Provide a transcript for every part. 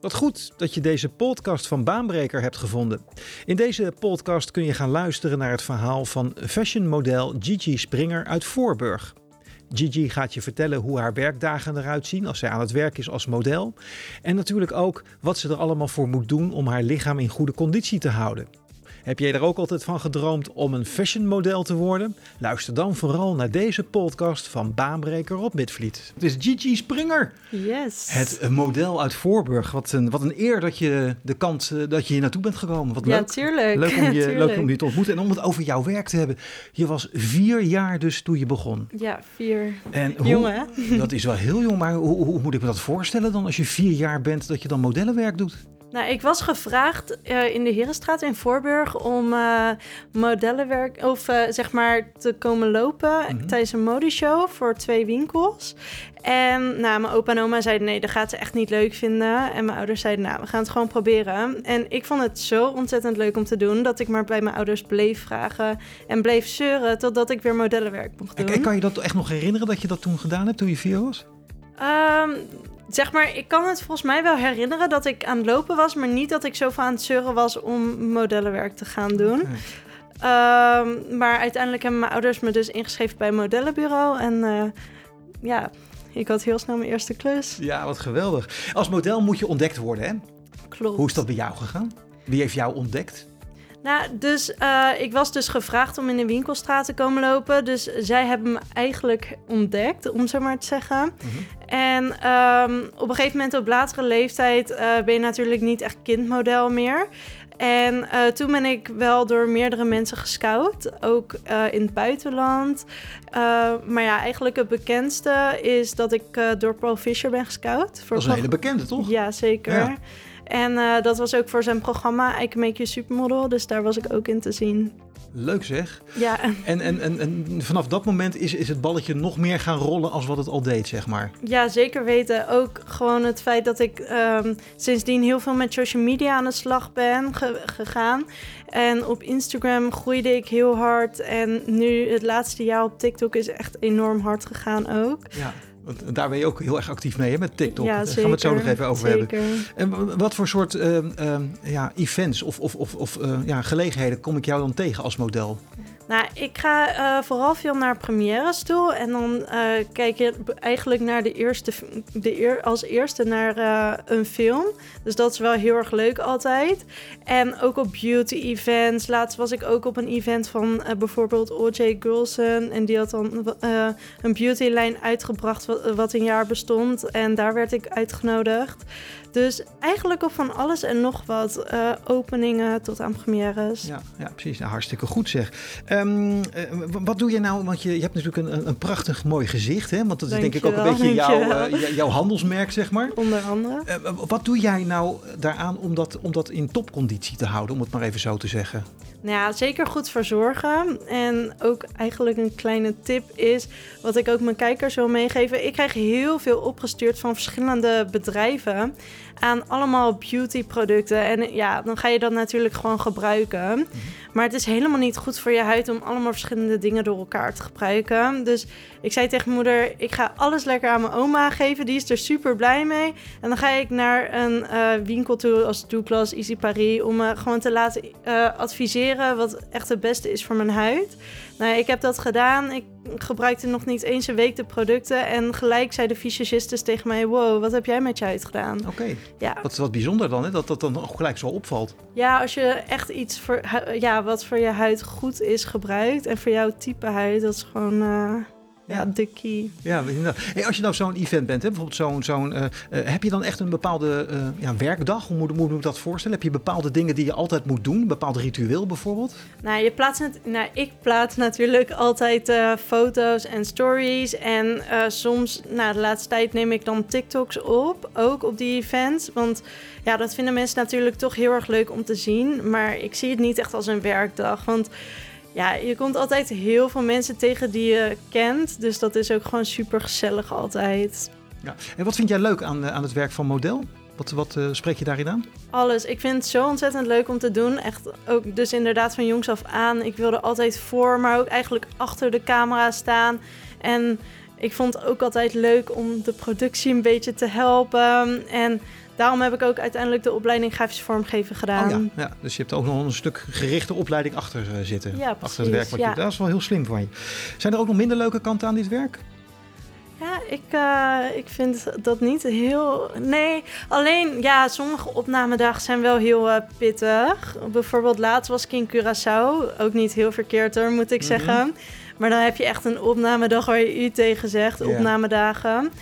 Wat goed dat je deze podcast van Baanbreker hebt gevonden. In deze podcast kun je gaan luisteren naar het verhaal van fashionmodel Gigi Springer uit Voorburg. Gigi gaat je vertellen hoe haar werkdagen eruit zien als zij aan het werk is als model. En natuurlijk ook wat ze er allemaal voor moet doen om haar lichaam in goede conditie te houden. Heb jij er ook altijd van gedroomd om een fashionmodel te worden? Luister dan vooral naar deze podcast van Baanbreker op Midvliet. Het is Gigi Springer. Yes. Het model uit Voorburg. Wat een, wat een eer dat je de kant eh, dat je hier naartoe bent gekomen. Wat ja, leuk. tuurlijk. Leuk om, je, Tuurlijk. leuk om je te ontmoeten en om het over jouw werk te hebben. Je was vier jaar dus toen je begon. Ja, vier. En hoe- Jong, hè? Dat is wel heel jong, maar hoe, hoe moet ik me dat voorstellen dan als je vier jaar bent dat je dan modellenwerk doet? Nou, ik was gevraagd eh, in de Herenstraat in Voorburg om eh, modellenwerk of eh, zeg maar te komen lopen Mhm. tijdens een modeshow voor twee winkels. En nou, mijn opa en oma zeiden nee, dat gaat ze echt niet leuk vinden. En mijn ouders zeiden nou, we gaan het gewoon proberen. En ik vond het zo ontzettend leuk om te doen dat ik maar bij mijn ouders bleef vragen en bleef zeuren totdat ik weer modellenwerk mocht doen. En, en kan je dat echt nog herinneren dat je dat toen gedaan hebt toen je vier was? Ehm, zeg maar, ik kan het volgens mij wel herinneren dat ik aan het lopen was, maar niet dat ik zoveel aan het zeuren was om modellenwerk te gaan doen. Ehm, maar uiteindelijk hebben mijn ouders me dus ingeschreven bij een modellenbureau. En eh, ja, ik had heel snel mijn eerste klus. Ja, wat geweldig. Als model moet je ontdekt worden, hè? Klopt. Hoe is dat bij jou gegaan? Wie heeft jou ontdekt? Nou, dus eh, ik was dus gevraagd om in de winkelstraat te komen lopen. Dus zij hebben me eigenlijk ontdekt, om zo maar te zeggen. En ehm, op een gegeven moment op latere leeftijd eh, ben je natuurlijk niet echt kindmodel meer. En eh, toen ben ik wel door meerdere mensen gescout, ook eh, in het buitenland. Maar ja, eigenlijk het bekendste is dat ik door Paul Fisher ben gescout. Voor Dat is een hele bekende, toch? ja, zeker. Ja. En dat was ook voor zijn programma I Can Make You Supermodel. Dus daar was ik ook in te zien. Leuk zeg. Ja, En, en, en, en vanaf dat moment is, is het balletje nog meer gaan rollen als wat het al deed, zeg maar. ja, zeker weten. Ook gewoon het feit dat ik ehm, sindsdien heel veel met social media aan de slag ben ge- gegaan. En op Instagram groeide ik heel hard. En nu het laatste jaar op TikTok is echt enorm hard gegaan ook. Ja. Want daar ben je ook heel erg actief mee, hè, met TikTok. Ja, Daar gaan we het zo nog even over hebben. En wat voor soort ehm, ehm, ja, events of, of, of, of eh, ja, gelegenheden kom ik jou dan tegen als model? Nou, ik ga eh, vooral veel naar premières toe. En dan eh, kijk je eigenlijk naar de eerste, de als eerste naar eh, een film. Dus dat is wel heel erg leuk altijd. En ook op beauty events. Laatst was ik ook op een event van bijvoorbeeld O.J. Gulson. En die had dan een beautylijn uitgebracht wat, een jaar bestond. En daar werd ik uitgenodigd. Dus eigenlijk op van alles en nog wat. openingen tot aan premières. Ja, ja precies. Nou, hartstikke goed zeg. Eh, w- wat doe je nou? Want je, je hebt natuurlijk een, een, prachtig mooi gezicht, hè? Want dat is denk ik ook een beetje jouw, eh, jouw handelsmerk, zeg maar. Onder andere. Eh, wat doe jij nou daaraan om dat, om dat in topconditie te houden, om het maar even zo te zeggen? Nou ja, zeker goed verzorgen. En ook eigenlijk een kleine tip is, wat ik ook mijn kijkers wil meegeven. Ik krijg heel veel opgestuurd van verschillende bedrijven aan allemaal beautyproducten. En ja, dan ga je dat natuurlijk gewoon gebruiken. Maar het is helemaal niet goed voor je huid om allemaal verschillende dingen door elkaar te gebruiken. Dus ik zei tegen moeder, ik ga alles lekker aan mijn oma geven. Die is er super blij mee. En dan ga ik naar een eh, winkel toe als Douglas, Easy Paris... om me gewoon te laten eh, adviseren wat echt het beste is voor mijn huid. Nou, ik heb dat gedaan. Ik gebruikte nog niet eens een week de producten. En gelijk zei de fysicist tegen mij... wow, wat heb jij met je huid gedaan? Oké, Ja, wat, wat bijzonder dan, hè? dat dat dan ook gelijk zo opvalt. ja als je echt iets voor, ja, wat voor je huid goed is gebruikt... en voor jouw type huid, dat is gewoon eh, ja. Ja. de key. Ja. Hey, als je nou zo'n event bent, hè, bijvoorbeeld zo'n, zo'n, eh, eh, heb je dan echt een bepaalde eh, ja, werkdag? Hoe moet, moet ik dat voorstellen? Heb je bepaalde dingen die je altijd moet doen? Een bepaald ritueel bijvoorbeeld? Nou, je plaatst nou, ik plaats natuurlijk altijd foto's en stories. En soms, nou, de laatste tijd neem ik dan TikToks op, ook op die events. Want ja, dat vinden mensen natuurlijk toch heel erg leuk om te zien. Maar ik zie het niet echt als een werkdag. Want ja, je komt altijd heel veel mensen tegen die je kent. Dus dat is ook gewoon super gezellig altijd. Ja. En wat vind jij leuk aan, eh, aan het werk van model? Wat, wat eh, spreek je daarin aan? Alles. Ik vind het zo ontzettend leuk om te doen. Echt ook dus inderdaad van jongs af aan. Ik wilde altijd voor, maar ook eigenlijk achter de camera staan. En ik vond het ook altijd leuk om de productie een beetje te helpen. En daarom heb ik ook uiteindelijk de opleiding grafische vormgeven gedaan. Oh ja, ja, dus je hebt ook nog een stuk gerichte opleiding achter uh, zitten. Ja, achter het werk wat je, dat is wel heel slim van je. Zijn er ook nog minder leuke kanten aan dit werk? Ja, ik, uh, ik vind dat niet heel. Nee, alleen ja, sommige opnamedagen zijn wel heel uh, pittig. Bijvoorbeeld laatst was ik in Curaçao. Ook niet heel verkeerd hoor, moet ik mm -hmm. zeggen. Maar dan heb je echt een opnamedag waar je u tegen zegt, yeah. opnamedagen.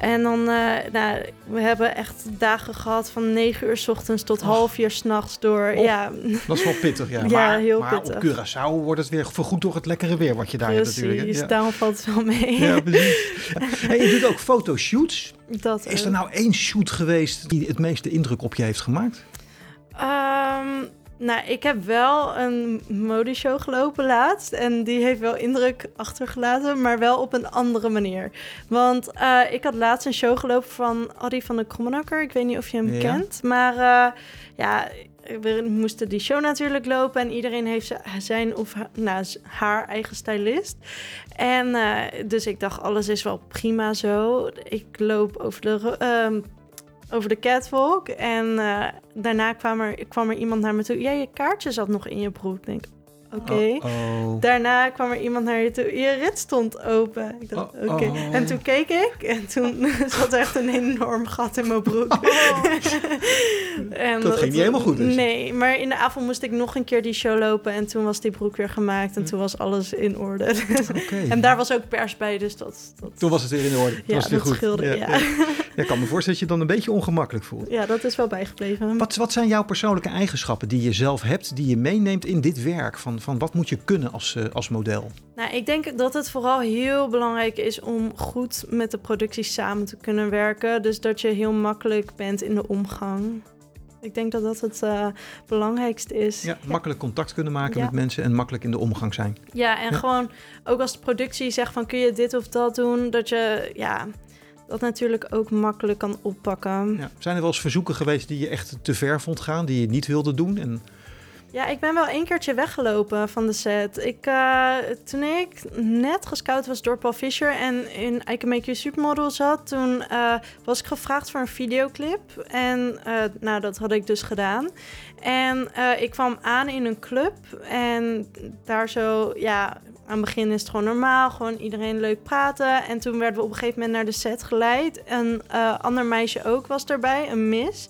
En dan, uh, nou, we hebben echt dagen gehad van 9 uur s ochtends tot oh. half uur s'nachts door. Ja. Dat is wel pittig, ja. ja maar, heel maar pittig. op Curaçao wordt het weer vergoed door het lekkere weer wat je daar precies, hebt natuurlijk. Ja. daarom valt het wel mee. Ja, precies. Hey, je doet ook fotoshoots. Dat is er nou één shoot geweest die het meeste indruk op je heeft gemaakt? Um, nou, ik heb wel een modeshow gelopen laatst. En die heeft wel indruk achtergelaten, maar wel op een andere manier. Want uh, ik had laatst een show gelopen van Adi van de Krommenakker. Ik weet niet of je hem Ja. kent. Maar uh, ja, we moesten die show natuurlijk lopen. En iedereen heeft zijn of haar, nou, haar eigen stylist. En uh, dus ik dacht, alles is wel prima zo. Ik loop over de... Over de catwalk. En uh, daarna kwam er, kwam er iemand naar me toe. Ja, je kaartje zat nog in je broek. Ik denk, oké. Okay. Oh. Daarna kwam er iemand naar je toe. Je rit stond open. Ik dacht, oké. Okay. Oh. En toen keek ik. En toen zat er echt een enorm gat in mijn broek. Oh. en dat ging niet helemaal goed dus. Nee, maar in de avond moest ik nog een keer die show lopen. En toen was die broek weer gemaakt. En toen was alles in orde. Okay. en daar was ook pers bij. Dus dat... dat... Toen was het weer in orde. Ja, was het weer dat goed. scheelde, ja. ja. Ja, ik kan me voorstellen dat je dan een beetje ongemakkelijk voelt. Ja, dat is wel bijgebleven. Wat, wat zijn jouw persoonlijke eigenschappen die je zelf hebt, die je meeneemt in dit werk? Van, van wat moet je kunnen als, uh, als model? Nou, ik denk dat het vooral heel belangrijk is om goed met de productie samen te kunnen werken. Dus dat je heel makkelijk bent in de omgang. Ik denk dat dat het uh, belangrijkste is. Ja, makkelijk contact kunnen maken Ja. met mensen en makkelijk in de omgang zijn. Ja, en Ja. gewoon ook als de productie zegt van kun je dit of dat doen, dat je ja, dat natuurlijk ook makkelijk kan oppakken. Ja. Zijn er wel eens verzoeken geweest die je echt te ver vond gaan, die je niet wilde doen? En Ja, ik ben wel een keertje weggelopen van de set. Ik, uh, toen ik net gescout was door Paul Fisher en in I Can Make You Supermodel zat, toen uh, was ik gevraagd voor een videoclip. En uh, nou, dat had ik dus gedaan. En ik kwam aan in een club en daar zo, ja, aan het begin is het gewoon normaal, gewoon iedereen leuk praten. En toen werden we op een gegeven moment naar de set geleid. Een ander meisje ook was erbij, een miss.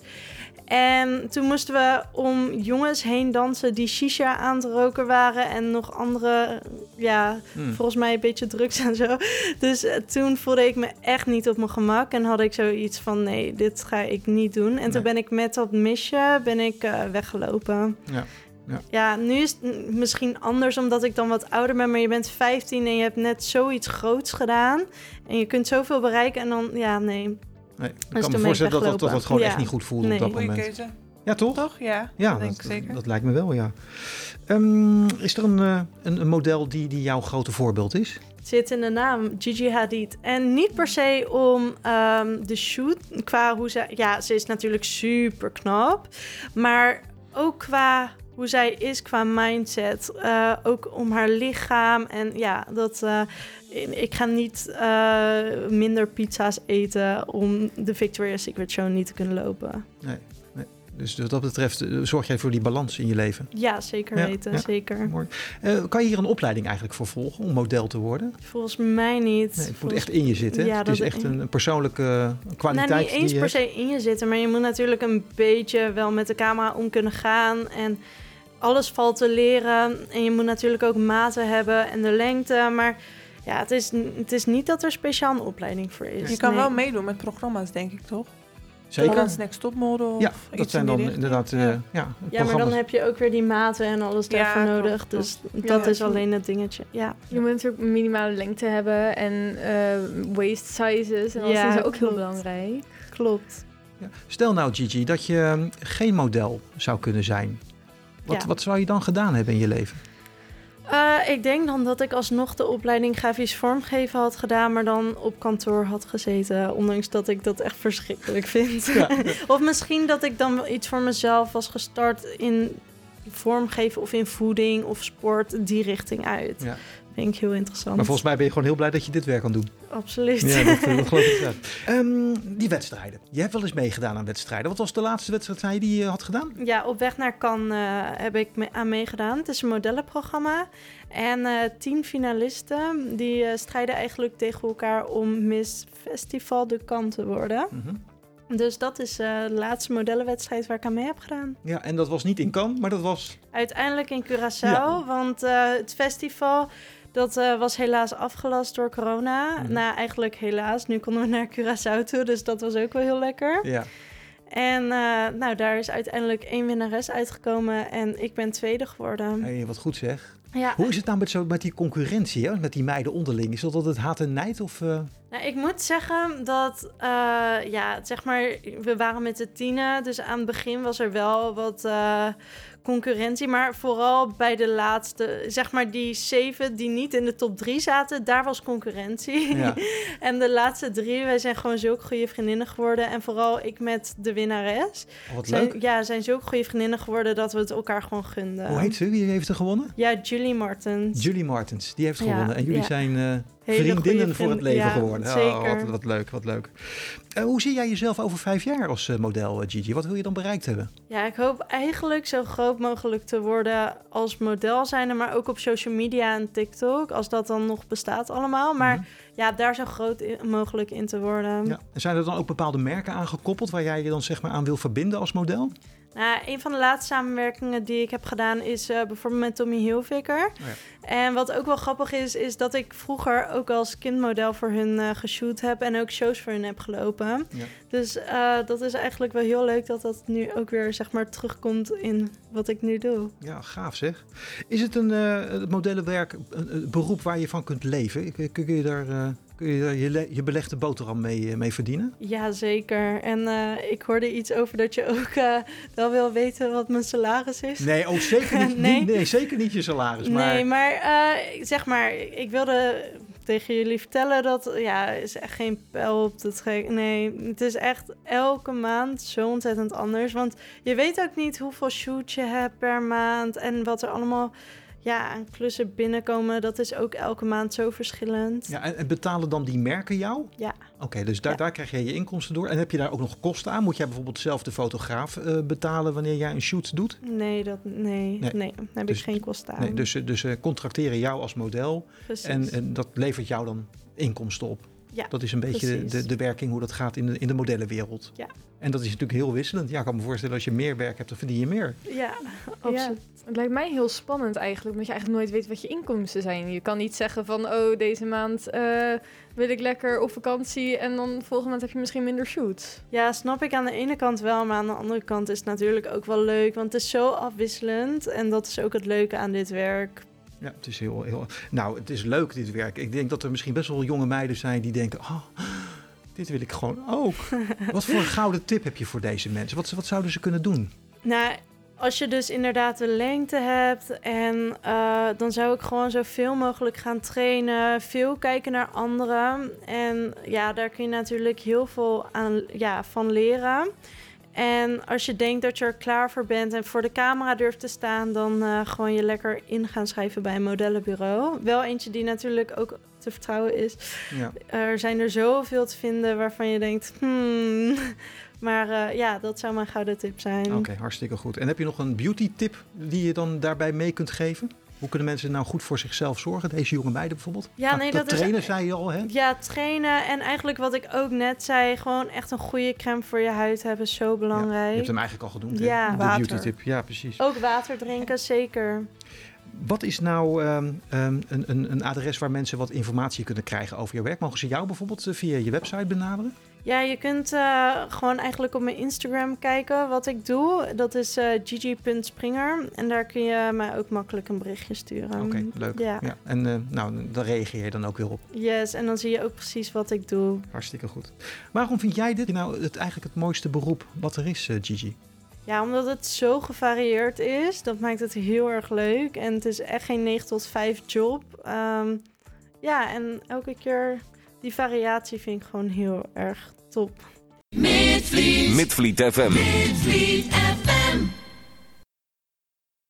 En toen moesten we om jongens heen dansen die shisha aan te roken waren. En nog andere, ja, Hmm. volgens mij een beetje drugs en zo. Dus uh, toen voelde ik me echt niet op mijn gemak. En had ik zoiets van, nee, dit ga ik niet doen. En Nee. toen ben ik met dat misje ben ik, uh, weggelopen. ja. Ja. Ja, nu is het misschien anders omdat ik dan wat ouder ben. Maar je bent 15 en je hebt net zoiets groots gedaan. En je kunt zoveel bereiken. En dan, ja, nee. Nee, ik kan me voorstellen dat, dat, gewoon Ja. echt niet goed voelde Nee. op dat Goeie moment. keuze. Ja, toch? Toch? Ja, Ja, dat denk ik zeker. dat lijkt me wel, ja. Um, is er een, uh, een, een, model die, die jouw grote voorbeeld is? Het zit in de naam, Gigi Hadid. En niet per se om um, de shoot, qua hoe ze... Ja, ze is natuurlijk super knap. Maar ook qua hoe zij is qua mindset. Uh, ook om haar lichaam. En ja, dat, uh, ik ga niet uh, minder pizza's eten om de Victoria's Secret Show niet te kunnen lopen. Nee, nee. Dus wat dat betreft zorg jij voor die balans in je leven? Ja, zeker weten, ja. zeker. Mooi. kan je hier een opleiding eigenlijk voor volgen om model te worden? Volgens mij niet. Nee, het Volgens... moet echt in je zitten. Ja, het is echt een, een persoonlijke kwaliteit. Nou, niet eens die per se in je zitten, maar je moet natuurlijk een beetje wel met de camera om kunnen gaan en alles valt te leren. En je moet natuurlijk ook maten hebben en de lengte. Maar ja, het is, het is niet dat er speciaal een opleiding voor is. Je kan nee. wel meedoen met programma's, denk ik, toch? Zeker. Holland's Next Topmodel. Ja, dat zijn dan inderdaad uh, ja. ja, ja maar dan heb je ook weer die maten en alles daarvoor ja, nodig. klopt, dus klopt. dat ja, is alleen het dingetje. Ja. Je moet natuurlijk een minimale lengte hebben en uh, waist sizes. En dat is ook klopt. heel belangrijk. Klopt. Ja. Stel nou, Gigi, dat je geen model zou kunnen zijn. Wat, ja. wat zou je dan gedaan hebben in je leven? Uh, ik denk dan dat ik alsnog de opleiding grafisch vormgeven had gedaan, maar dan op kantoor had gezeten. Ondanks dat ik dat echt verschrikkelijk vind. Ja. of misschien dat ik dan iets voor mezelf was gestart in vormgeven of in voeding of sport, die richting uit. Ja. Vind ik heel interessant. Maar volgens mij ben je gewoon heel blij dat je dit werk kan doen. Absoluut. Ja, dat, eh, dat geloof ik wel. Ehm, die wedstrijden. Je hebt wel eens meegedaan aan wedstrijden. Wat was de laatste wedstrijd die je had gedaan? Ja, op weg naar Cannes eh, heb ik me aan meegedaan. Het is een modellenprogramma. En eh, tien finalisten die strijden eigenlijk tegen elkaar om Miss Festival de Cannes te worden. Mhm. Dus dat is de laatste modellenwedstrijd waar ik aan mee heb gedaan. Ja, en dat was niet in Cannes, maar dat was... Uiteindelijk in Curaçao, Ja. want het festival... Dat eh, was helaas afgelast door corona. Mhm. Nou, eigenlijk helaas. Nu konden we naar Curaçao toe, dus dat was ook wel heel lekker. Ja. En eh, nou, daar is uiteindelijk één winnares uitgekomen en ik ben tweede geworden. Hey, wat goed zeg. Ja, Hoe is het nou met, zo, met die concurrentie, hè? met die meiden onderling? Is dat altijd haat en nijd? Of, eh, nou, ik moet zeggen dat, eh, ja, zeg maar, we waren met de tienen, dus aan het begin was er wel wat concurrentie, maar vooral bij de laatste, zeg maar die zeven die niet in de top drie zaten, daar was concurrentie. Ja. en de laatste drie, wij zijn gewoon zulke goede vriendinnen geworden en vooral ik met de winnares. oh, wat Zijn, leuk. ja, zijn zulke goede vriendinnen geworden dat we het elkaar gewoon gunden. Hoe heet ze? Wie heeft er gewonnen? Ja, Julie Martens. Julie Martens, die heeft Ja, gewonnen. En jullie ja. zijn eh, vriendinnen voor het leven ja, geworden. Oh, wat, wat leuk, wat leuk. Eh, hoe zie jij jezelf over vijf jaar als eh, model, eh, Gigi? Wat wil je dan bereikt hebben? Ja, ik hoop eigenlijk zo groot mogelijk te worden als model zijnde, maar ook op social media en TikTok, als dat dan nog bestaat allemaal. Maar Mhm. ja, daar zo groot mogelijk in te worden. Ja. En zijn er dan ook bepaalde merken aangekoppeld waar jij je dan zeg maar aan wil verbinden als model? Nou, een van de laatste samenwerkingen die ik heb gedaan is eh, bijvoorbeeld met Tommy Hilfiger. Oh ja. En wat ook wel grappig is, is dat ik vroeger ook als kindmodel voor hun eh geshoot heb en ook shows voor hun heb gelopen. Ja. Dus eh, dat is eigenlijk wel heel leuk dat dat nu ook weer zeg maar terugkomt in wat ik nu doe. Ja, gaaf zeg. Is het een het modellenwerk, een, een beroep waar je van kunt leven? Kun, je daar, kun je, daar je, je belegde boterham mee, eh, mee verdienen? Ja, zeker. En eh, ik hoorde iets over dat je ook eh, wel wil weten wat mijn salaris is. Nee, ook zeker niet, Nee. niet- nee, zeker niet je salaris. Maar Nee, maar eh, zeg maar, ik wilde tegen jullie vertellen dat ja, is echt geen pijl op te trekken. Nee, het is echt elke maand zo ontzettend anders. Want je weet ook niet hoeveel shoot je hebt per maand en wat er allemaal ja, aan klussen binnenkomen. Dat is ook elke maand zo verschillend. Ja, en, en betalen dan die merken jou? Ja. Oké, dus daar, Ja. daar krijg jij je inkomsten door. En heb je daar ook nog kosten aan? Moet jij bijvoorbeeld zelf de fotograaf eh, betalen wanneer jij een shoot doet? Nee, dat, nee, Nee. nee. daar heb Dus- ik geen kosten aan. Nee, dus ze dus, ze contracteren jou als model Precies. en, en dat levert jou dan inkomsten op. Ja, dat is een beetje de, de werking hoe dat gaat in de, in de modellenwereld. Ja. En dat is natuurlijk heel wisselend. Ja, ik kan me voorstellen als je meer werk hebt, dan verdien je meer. ja, absoluut. Het lijkt mij heel spannend eigenlijk, omdat je eigenlijk nooit weet wat je inkomsten zijn. Je kan niet zeggen van, oh, deze maand eh, wil ik lekker op vakantie en dan volgende maand heb je misschien minder shoots. Ja, snap ik aan de ene kant wel, maar aan de andere kant is het natuurlijk ook wel leuk, want het is zo afwisselend en dat is ook het leuke aan dit werk. Ja, het is heel, heel. Nou, het is leuk dit werk. Ik denk dat er misschien best wel jonge meiden zijn die denken: oh, dit wil ik gewoon ook. wat voor een gouden tip heb je voor deze mensen? Wat, wat zouden ze kunnen doen? Nou, als je dus inderdaad de lengte hebt en eh, dan zou ik gewoon zoveel mogelijk gaan trainen, veel kijken naar anderen en ja, daar kun je natuurlijk heel veel aan, ja, van leren. En als je denkt dat je er klaar voor bent en voor de camera durft te staan, dan eh, gewoon je lekker in gaan schrijven bij een modellenbureau. Wel eentje die natuurlijk ook te vertrouwen is. Ja. Er zijn er zoveel te vinden waarvan je denkt, hmm. Maar eh, ja, dat zou mijn gouden tip zijn. Oké, hartstikke goed. En heb je nog een beauty tip die je dan daarbij mee kunt geven? Hoe kunnen mensen nou goed voor zichzelf zorgen? Deze jonge meiden bijvoorbeeld? Ja, Nou, nee, dat dat is- trainen zei je al, hè? Ja, trainen en eigenlijk wat ik ook net zei, gewoon echt een goede crème voor je huid hebben is zo Je belangrijk. hebt hem eigenlijk al genoemd, hè? Ja. De Water. beauty tip. Ja, precies. Ook water drinken, zeker. Wat is nou ehm, ehm, een, een, een adres waar mensen wat informatie kunnen krijgen over je werk? Mogen ze jou bijvoorbeeld eh, via je website benaderen? Ja, je kunt eh, gewoon eigenlijk op mijn Instagram kijken wat ik doe. Dat is eh gigi.springer. En daar kun je mij ook makkelijk een berichtje sturen. Oké, leuk. Ja. En eh, nou, daar reageer je dan ook weer op. Yes, en dan zie je ook precies wat ik doe. Hartstikke goed. Waarom vind jij dit nou het, eigenlijk het mooiste beroep wat er is, Gigi? Ja, omdat het zo gevarieerd is, dat maakt het heel erg leuk. En het is echt geen 9 tot 5 job. Ehm, ja, en elke keer die variatie vind ik gewoon heel erg top. Midvliet Midvliet FM. FM.